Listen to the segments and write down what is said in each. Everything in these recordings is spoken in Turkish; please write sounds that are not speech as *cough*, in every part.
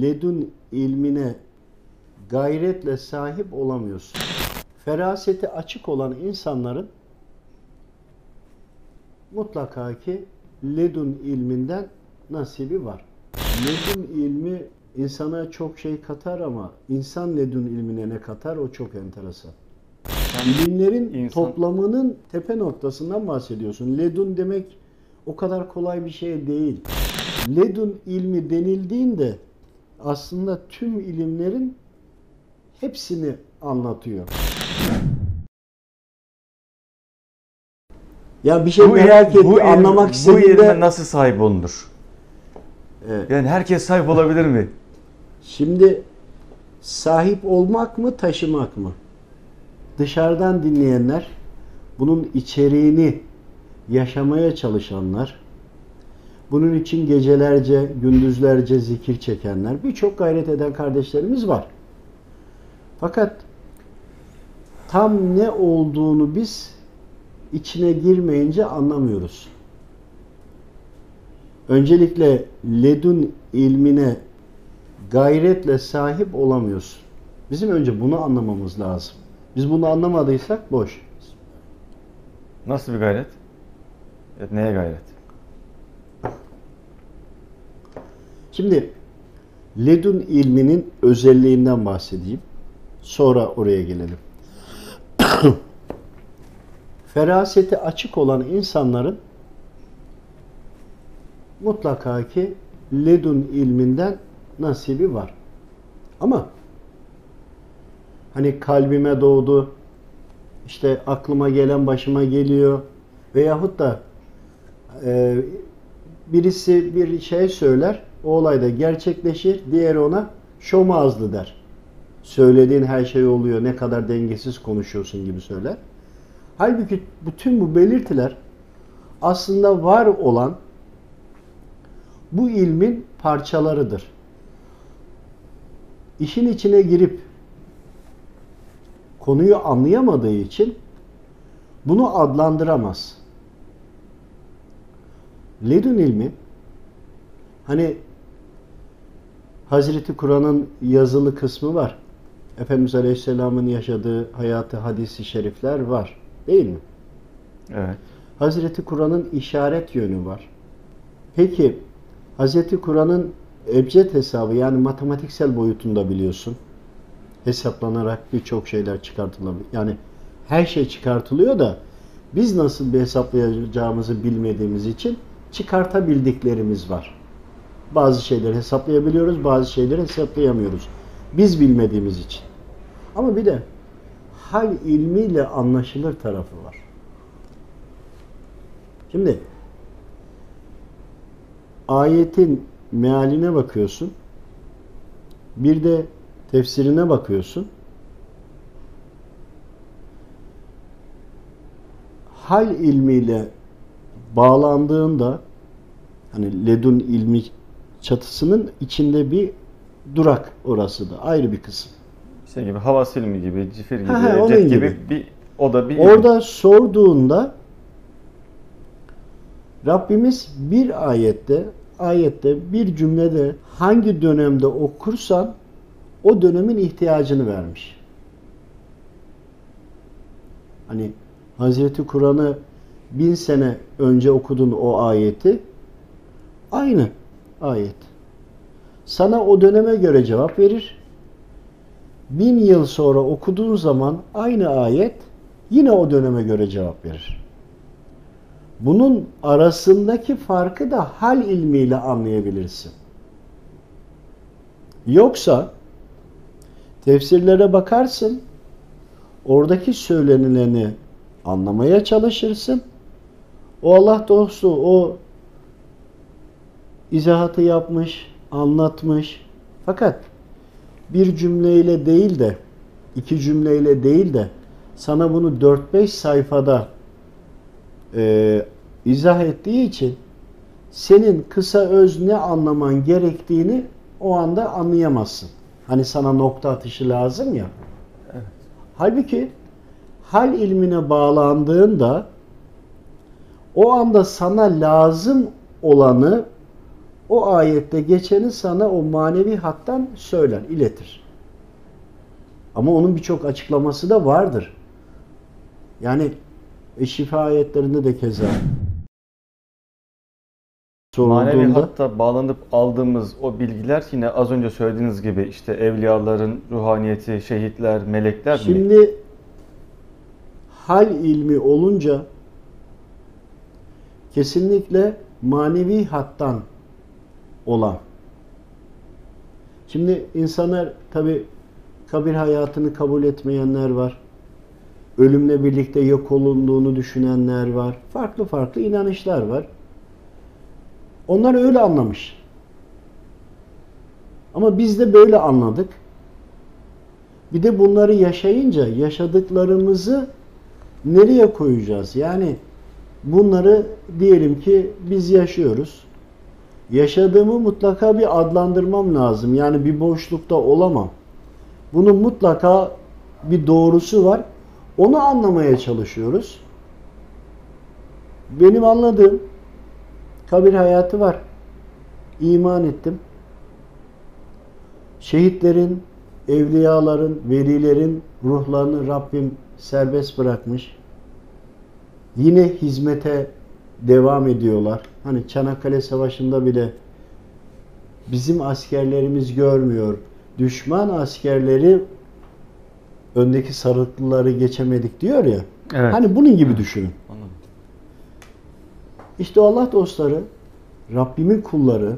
ledun ilmine gayretle sahip olamıyorsun. Feraseti açık olan insanların mutlaka ki ledun ilminden nasibi var. Ledun ilmi insana çok şey katar ama insan ledun ilmine ne katar o çok enteresan. İlimlerin İnsan- toplamının tepe noktasından bahsediyorsun. Ledun demek o kadar kolay bir şey değil. Ledun ilmi denildiğinde aslında tüm ilimlerin hepsini anlatıyor. Ya bir şey merak il- etti, anlamak Bu istediğinde... ilme nasıl sahip olunur? Evet. Yani herkes sahip olabilir mi? Şimdi sahip olmak mı taşımak mı? Dışarıdan dinleyenler, bunun içeriğini yaşamaya çalışanlar, bunun için gecelerce, gündüzlerce zikir çekenler, birçok gayret eden kardeşlerimiz var. Fakat tam ne olduğunu biz içine girmeyince anlamıyoruz. Öncelikle ledun ilmine gayretle sahip olamıyorsun. Bizim önce bunu anlamamız lazım. Biz bunu anlamadıysak boş. Nasıl bir gayret? Evet, neye gayret? Şimdi ledun ilminin özelliğinden bahsedeyim. Sonra oraya gelelim. *coughs* Feraseti açık olan insanların mutlaka ki ledun ilminden nasibi var. Ama hani kalbime doğdu, işte aklıma gelen başıma geliyor veyahut da e, birisi bir şey söyler, o olay da gerçekleşir, diğeri ona şomazlı der. Söylediğin her şey oluyor, ne kadar dengesiz konuşuyorsun gibi söyler. Halbuki bütün bu belirtiler aslında var olan bu ilmin parçalarıdır. İşin içine girip konuyu anlayamadığı için bunu adlandıramaz. Ledün ilmi hani Hazreti Kur'an'ın yazılı kısmı var. Efendimiz Aleyhisselam'ın yaşadığı hayatı hadisi şerifler var. Değil mi? Evet. Hazreti Kur'an'ın işaret yönü var. Peki Hazreti Kur'an'ın ebced hesabı yani matematiksel boyutunda biliyorsun. Hesaplanarak birçok şeyler çıkartılabilir. Yani her şey çıkartılıyor da biz nasıl bir hesaplayacağımızı bilmediğimiz için çıkartabildiklerimiz var. Bazı şeyleri hesaplayabiliyoruz, bazı şeyleri hesaplayamıyoruz. Biz bilmediğimiz için. Ama bir de hal ilmiyle anlaşılır tarafı var. Şimdi ayetin mealine bakıyorsun. Bir de tefsirine bakıyorsun. Hal ilmiyle bağlandığında hani ledun ilmi çatısının içinde bir durak orası da ayrı bir kısım. Şey gibi hava silmi gibi, cifir gibi, Ha, ha, jet gibi. gibi. bir o da bir. Orada sorduğunda Rabbimiz bir ayette ayette bir cümlede hangi dönemde okursan o dönemin ihtiyacını vermiş. Hani Hazreti Kur'an'ı bin sene önce okudun o ayeti aynı ayet. Sana o döneme göre cevap verir. Bin yıl sonra okuduğun zaman aynı ayet yine o döneme göre cevap verir. Bunun arasındaki farkı da hal ilmiyle anlayabilirsin. Yoksa tefsirlere bakarsın, oradaki söylenileni anlamaya çalışırsın. O Allah dostu o izahatı yapmış, anlatmış. Fakat bir cümleyle değil de iki cümleyle değil de sana bunu 4-5 sayfada e, izah ettiği için senin kısa öz ne anlaman gerektiğini o anda anlayamazsın. Hani sana nokta atışı lazım ya. Halbuki hal ilmine bağlandığında o anda sana lazım olanı o ayette geçeni sana o manevi hattan söyler, iletir. Ama onun birçok açıklaması da vardır. Yani e, şifa ayetlerinde de keza Manevi hatta bağlanıp aldığımız o bilgiler yine az önce söylediğiniz gibi işte evliyaların ruhaniyeti, şehitler, melekler mi? Şimdi hal ilmi olunca kesinlikle manevi hattan olan. Şimdi insanlar tabi kabir hayatını kabul etmeyenler var. Ölümle birlikte yok olunduğunu düşünenler var. Farklı farklı inanışlar var. Onlar öyle anlamış. Ama biz de böyle anladık. Bir de bunları yaşayınca yaşadıklarımızı nereye koyacağız? Yani bunları diyelim ki biz yaşıyoruz. Yaşadığımı mutlaka bir adlandırmam lazım. Yani bir boşlukta olamam. Bunun mutlaka bir doğrusu var. Onu anlamaya çalışıyoruz. Benim anladığım kabir hayatı var. İman ettim. Şehitlerin, evliyaların, velilerin ruhlarını Rabbim serbest bırakmış. Yine hizmete devam ediyorlar. Hani Çanakkale Savaşı'nda bile bizim askerlerimiz görmüyor. Düşman askerleri öndeki sarıklıları geçemedik diyor ya. Evet. Hani bunun gibi düşünün. Anladım. İşte Allah dostları, Rabbimin kulları,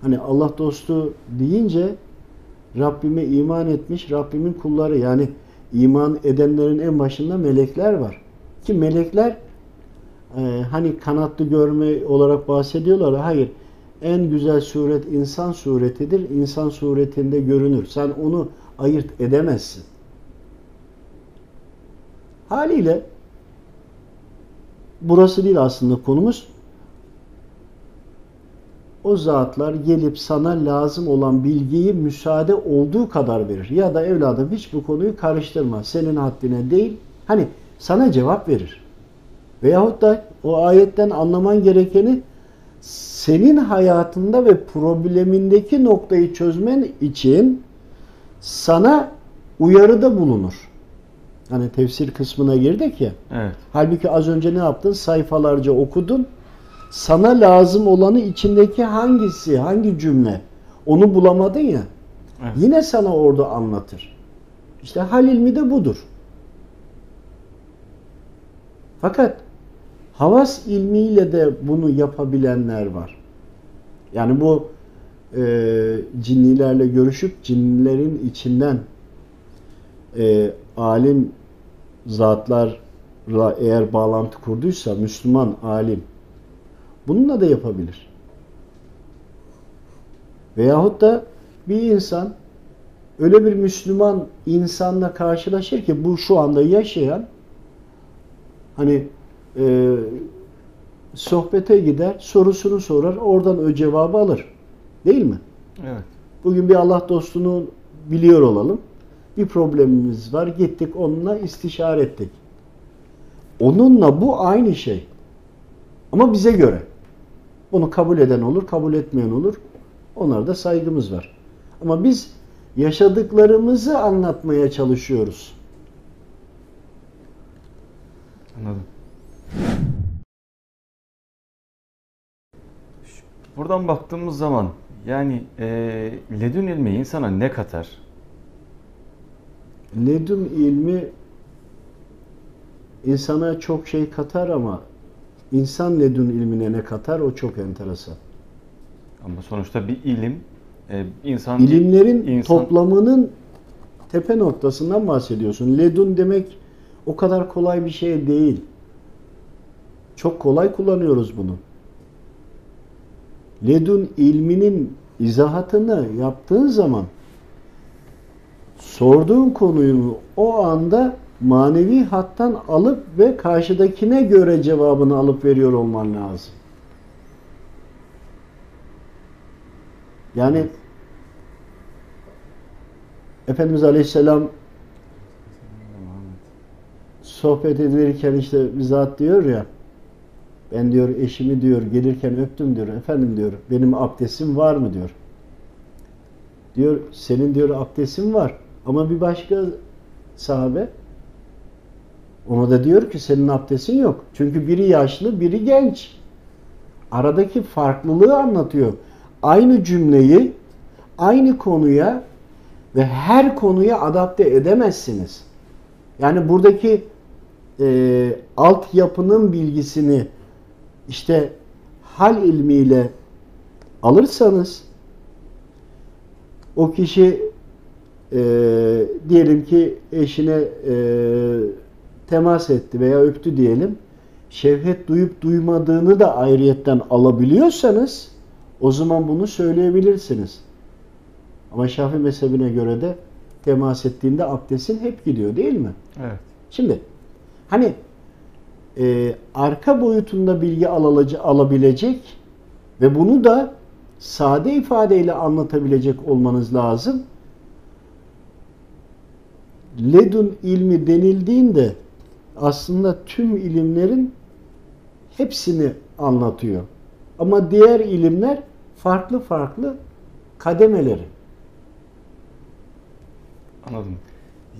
hani Allah dostu deyince Rabbime iman etmiş Rabbimin kulları yani iman edenlerin en başında melekler var. Ki melekler e, hani kanatlı görme olarak bahsediyorlar. Hayır. En güzel suret insan suretidir. İnsan suretinde görünür. Sen onu ayırt edemezsin. Haliyle burası değil aslında konumuz. O zatlar gelip sana lazım olan bilgiyi müsaade olduğu kadar verir. Ya da evladım hiç bu konuyu karıştırma. Senin haddine değil. Hani sana cevap verir. Veyahut da o ayetten anlaman gerekeni senin hayatında ve problemindeki noktayı çözmen için sana uyarıda bulunur. Hani tefsir kısmına girdik ya. Evet. Halbuki az önce ne yaptın? Sayfalarca okudun. Sana lazım olanı içindeki hangisi, hangi cümle? Onu bulamadın ya. Evet. Yine sana orada anlatır. İşte hal ilmi de budur. Fakat havas ilmiyle de bunu yapabilenler var. Yani bu e, cinnilerle görüşüp cinlerin içinden e, alim zatlarla eğer bağlantı kurduysa Müslüman alim bununla da yapabilir. Veyahut da bir insan öyle bir Müslüman insanla karşılaşır ki bu şu anda yaşayan hani e, sohbete gider, sorusunu sorar, oradan o cevabı alır. Değil mi? Evet. Bugün bir Allah dostunu biliyor olalım. Bir problemimiz var. Gittik onunla istişare ettik. Onunla bu aynı şey. Ama bize göre. Bunu kabul eden olur, kabul etmeyen olur. Onlara da saygımız var. Ama biz yaşadıklarımızı anlatmaya çalışıyoruz. Anladım. Buradan baktığımız zaman yani e, ledün ilmi insana ne katar? Ledün ilmi insana çok şey katar ama insan ledün ilmine ne katar o çok enteresan. Ama sonuçta bir ilim e, insan İlimlerin insan- toplamının tepe noktasından bahsediyorsun. Ledun demek o kadar kolay bir şey değil. Çok kolay kullanıyoruz bunu. Ledun ilminin izahatını yaptığın zaman sorduğun konuyu o anda manevi hattan alıp ve karşıdakine göre cevabını alıp veriyor olman lazım. Yani Efendimiz Aleyhisselam sohbet edilirken işte bir zat diyor ya Ben diyor eşimi diyor gelirken öptüm diyor. Efendim diyor benim abdestim var mı diyor. Diyor senin diyor abdestin var. Ama bir başka sahabe ona da diyor ki senin abdestin yok. Çünkü biri yaşlı, biri genç. Aradaki farklılığı anlatıyor. Aynı cümleyi aynı konuya ve her konuya adapte edemezsiniz. Yani buradaki e, altyapının bilgisini işte hal ilmiyle alırsanız o kişi e, diyelim ki eşine e, temas etti veya öptü diyelim. Şevhet duyup duymadığını da ayrıyetten alabiliyorsanız o zaman bunu söyleyebilirsiniz. Ama Şafii mezhebine göre de temas ettiğinde abdestin hep gidiyor değil mi? Evet. Şimdi hani e, arka boyutunda bilgi alalıcı, alabilecek ve bunu da sade ifadeyle anlatabilecek olmanız lazım. Ledun ilmi denildiğinde aslında tüm ilimlerin hepsini anlatıyor. Ama diğer ilimler farklı farklı kademeleri. Anladım.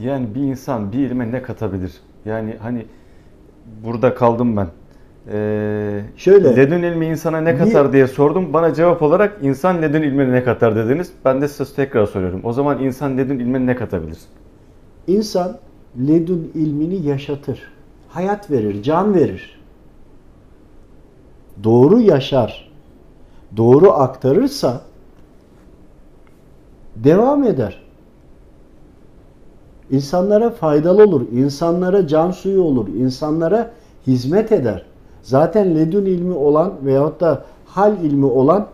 Yani bir insan bir ilme ne katabilir? Yani hani burada kaldım ben. Ee, Şöyle. Ledün ilmi insana ne Bir- katar diye sordum. Bana cevap olarak insan ledün ilmine ne katar dediniz. Ben de size tekrar soruyorum. O zaman insan ledün ilmine ne katabilir? İnsan ledun ilmini yaşatır. Hayat verir, can verir. Doğru yaşar, doğru aktarırsa devam eder. İnsanlara faydalı olur, insanlara can suyu olur, insanlara hizmet eder. Zaten ledun ilmi olan veyahut da hal ilmi olan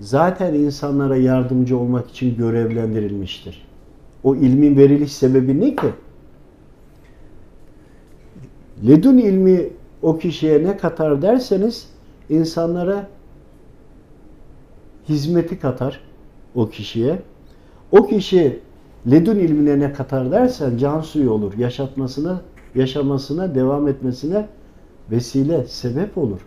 zaten insanlara yardımcı olmak için görevlendirilmiştir. O ilmin veriliş sebebi ne ki? Ledun ilmi o kişiye ne katar derseniz insanlara hizmeti katar o kişiye. O kişi ledun ilmine ne katar dersen can suyu olur. Yaşatmasına, yaşamasına, devam etmesine vesile, sebep olur.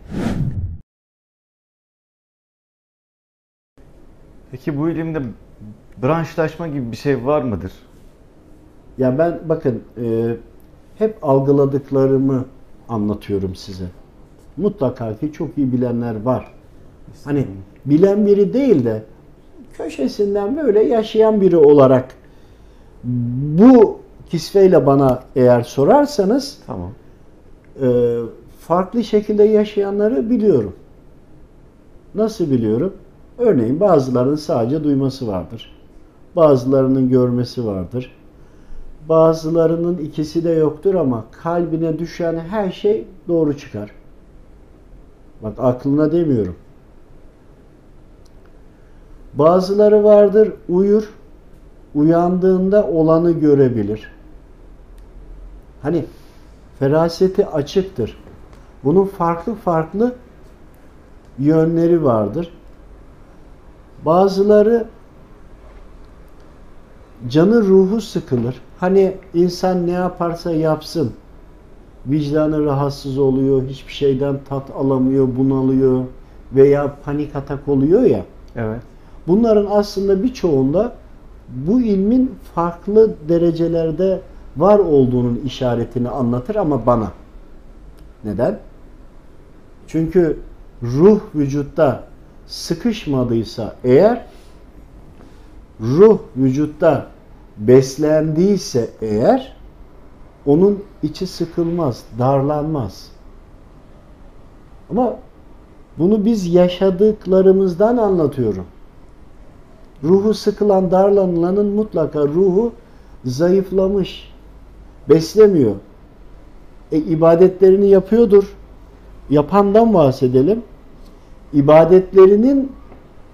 Peki bu ilimde branşlaşma gibi bir şey var mıdır? Ya ben bakın e, hep algıladıklarımı anlatıyorum size. Mutlaka ki çok iyi bilenler var. Hani bilen biri değil de köşesinden böyle yaşayan biri olarak bu kisveyle bana eğer sorarsanız Tamam. e, farklı şekilde yaşayanları biliyorum. Nasıl biliyorum? Örneğin bazılarının sadece duyması vardır. Bazılarının görmesi vardır. Bazılarının ikisi de yoktur ama kalbine düşen her şey doğru çıkar. Bak aklına demiyorum. Bazıları vardır uyur, uyandığında olanı görebilir. Hani feraseti açıktır. Bunun farklı farklı yönleri vardır. Bazıları canı ruhu sıkılır. Hani insan ne yaparsa yapsın vicdanı rahatsız oluyor, hiçbir şeyden tat alamıyor, bunalıyor veya panik atak oluyor ya. Evet. Bunların aslında birçoğunda bu ilmin farklı derecelerde var olduğunun işaretini anlatır ama bana. Neden? Çünkü ruh vücutta sıkışmadıysa eğer ruh vücutta beslendiyse eğer onun içi sıkılmaz, darlanmaz. Ama bunu biz yaşadıklarımızdan anlatıyorum. Ruhu sıkılan, darlanılanın mutlaka ruhu zayıflamış, beslemiyor. E, ibadetlerini yapıyordur. Yapandan bahsedelim. İbadetlerinin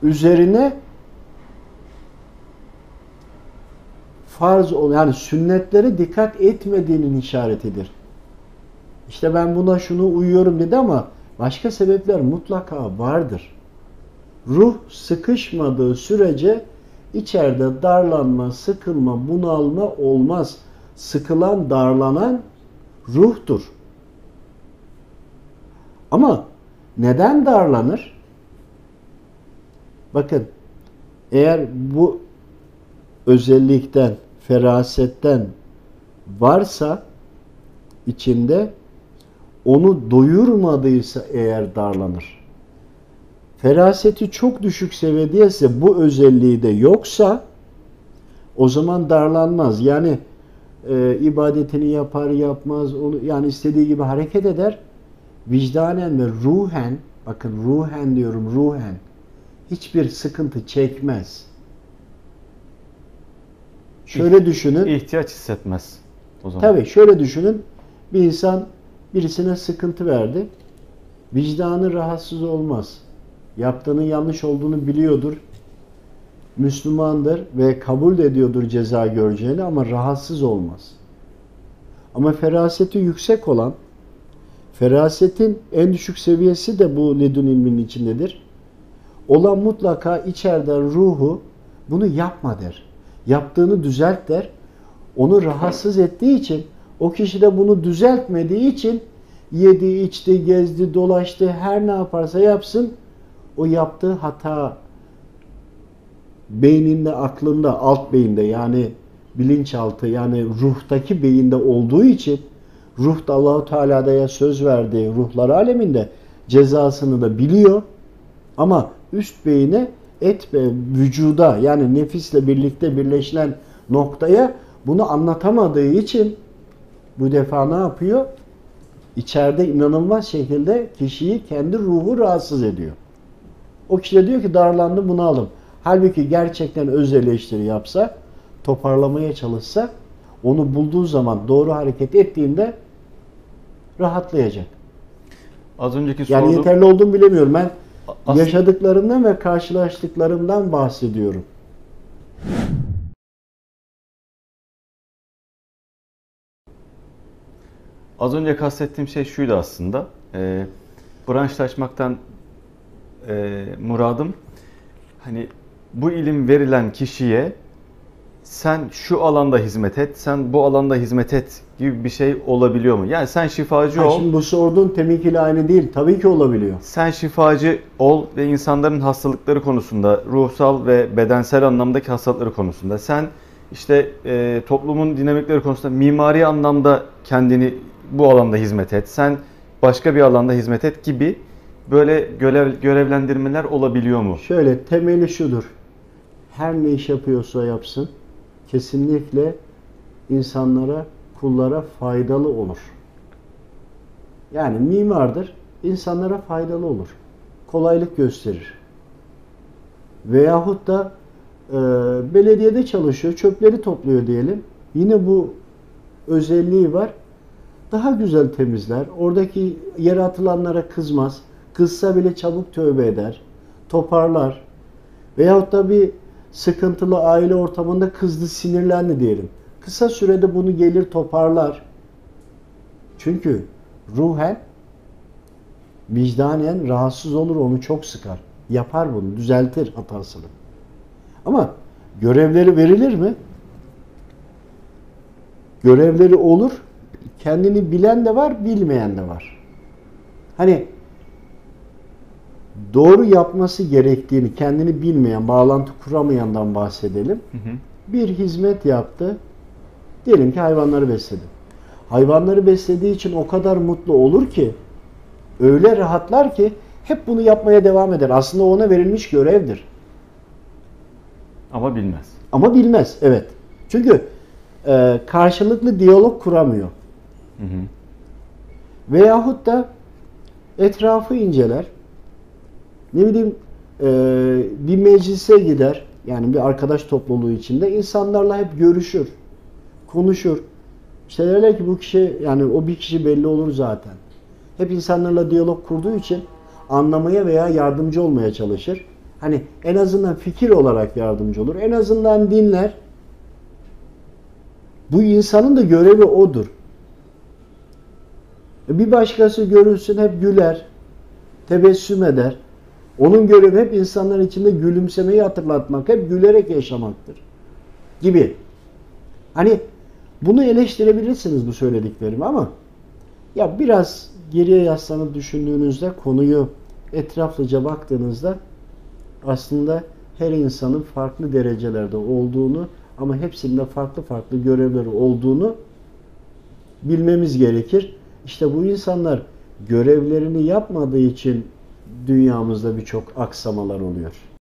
üzerine farz ol yani sünnetlere dikkat etmediğinin işaretidir. İşte ben buna şunu uyuyorum dedi ama başka sebepler mutlaka vardır. Ruh sıkışmadığı sürece içeride darlanma, sıkılma, bunalma olmaz. Sıkılan, darlanan ruhtur. Ama neden darlanır? Bakın eğer bu özellikten, ferasetten varsa içinde onu doyurmadıysa eğer darlanır. Feraseti çok düşük seviyedeyse bu özelliği de yoksa o zaman darlanmaz. Yani e, ibadetini yapar yapmaz onu yani istediği gibi hareket eder. Vicdanen ve ruhen bakın ruhen diyorum ruhen hiçbir sıkıntı çekmez. Şöyle düşünün. İhtiyaç hissetmez o zaman. Tabii şöyle düşünün. Bir insan birisine sıkıntı verdi. Vicdanı rahatsız olmaz. Yaptığının yanlış olduğunu biliyordur. Müslümandır ve kabul ediyordur ceza göreceğini ama rahatsız olmaz. Ama feraseti yüksek olan, ferasetin en düşük seviyesi de bu ledün ilminin içindedir. Olan mutlaka içeriden ruhu bunu yapma der. Yaptığını düzelt der. Onu rahatsız ettiği için o kişi de bunu düzeltmediği için yedi, içti, gezdi, dolaştı, her ne yaparsa yapsın o yaptığı hata beyninde, aklında, alt beyinde yani bilinçaltı yani ruhtaki beyinde olduğu için ruh da Allahu Teala'ya söz verdiği ruhlar aleminde cezasını da biliyor. Ama üst beyine et ve vücuda yani nefisle birlikte birleşilen noktaya bunu anlatamadığı için bu defa ne yapıyor? İçeride inanılmaz şekilde kişiyi kendi ruhu rahatsız ediyor. O kişi de diyor ki darlandı bunu alım. Halbuki gerçekten öz eleştiri yapsa, toparlamaya çalışsa, onu bulduğu zaman doğru hareket ettiğinde rahatlayacak. Az önceki Yani sorduğum yeterli olduğunu bilemiyorum. Ben As- yaşadıklarımdan ve karşılaştıklarımdan bahsediyorum. Az önce kastettiğim şey şuydu aslında. E, branşlaşmaktan e, muradım hani bu ilim verilen kişiye sen şu alanda hizmet et, sen bu alanda hizmet et gibi bir şey olabiliyor mu? Yani sen şifacı Ha, ol, şimdi bu sorduğun teminkiyle aynı değil. Tabii ki olabiliyor. sen şifacı ol ve insanların hastalıkları konusunda, ruhsal ve bedensel anlamdaki hastalıkları konusunda, sen işte e, toplumun dinamikleri konusunda mimari anlamda kendini bu alanda hizmet et, sen başka bir alanda hizmet et gibi böyle görev, görevlendirmeler olabiliyor mu? Şöyle temeli şudur. Her ne iş yapıyorsa yapsın kesinlikle insanlara, kullara faydalı olur. Yani mimardır, insanlara faydalı olur. Kolaylık gösterir. Veyahut da e, belediyede çalışıyor, çöpleri topluyor diyelim. Yine bu özelliği var. Daha güzel temizler. Oradaki yere atılanlara kızmaz. Kızsa bile çabuk tövbe eder. Toparlar. Veyahut da bir sıkıntılı aile ortamında kızdı, sinirlendi diyelim. Kısa sürede bunu gelir toparlar. Çünkü ruhen vicdanen rahatsız olur, onu çok sıkar. Yapar bunu, düzeltir hatasını. Ama görevleri verilir mi? Görevleri olur. Kendini bilen de var, bilmeyen de var. Hani doğru yapması gerektiğini kendini bilmeyen, bağlantı kuramayandan bahsedelim. Hı hı. Bir hizmet yaptı. Diyelim ki hayvanları besledi. Hayvanları beslediği için o kadar mutlu olur ki öyle rahatlar ki hep bunu yapmaya devam eder. Aslında ona verilmiş görevdir. Ama bilmez. Ama bilmez. Evet. Çünkü e, karşılıklı diyalog kuramıyor. Hı hı. Veyahut da etrafı inceler. Ne bileyim e, bir meclise gider. Yani bir arkadaş topluluğu içinde insanlarla hep görüşür. Konuşur. İşte derler ki bu kişi yani o bir kişi belli olur zaten. Hep insanlarla diyalog kurduğu için anlamaya veya yardımcı olmaya çalışır. Hani en azından fikir olarak yardımcı olur. En azından dinler. Bu insanın da görevi odur. Bir başkası görülsün hep güler, tebessüm eder. Onun görevi hep insanlar içinde gülümsemeyi hatırlatmak, hep gülerek yaşamaktır. Gibi. Hani bunu eleştirebilirsiniz bu söylediklerimi ama ya biraz geriye yaslanıp düşündüğünüzde konuyu etraflıca baktığınızda aslında her insanın farklı derecelerde olduğunu ama hepsinde farklı farklı görevleri olduğunu bilmemiz gerekir. İşte bu insanlar görevlerini yapmadığı için dünyamızda birçok aksamalar oluyor.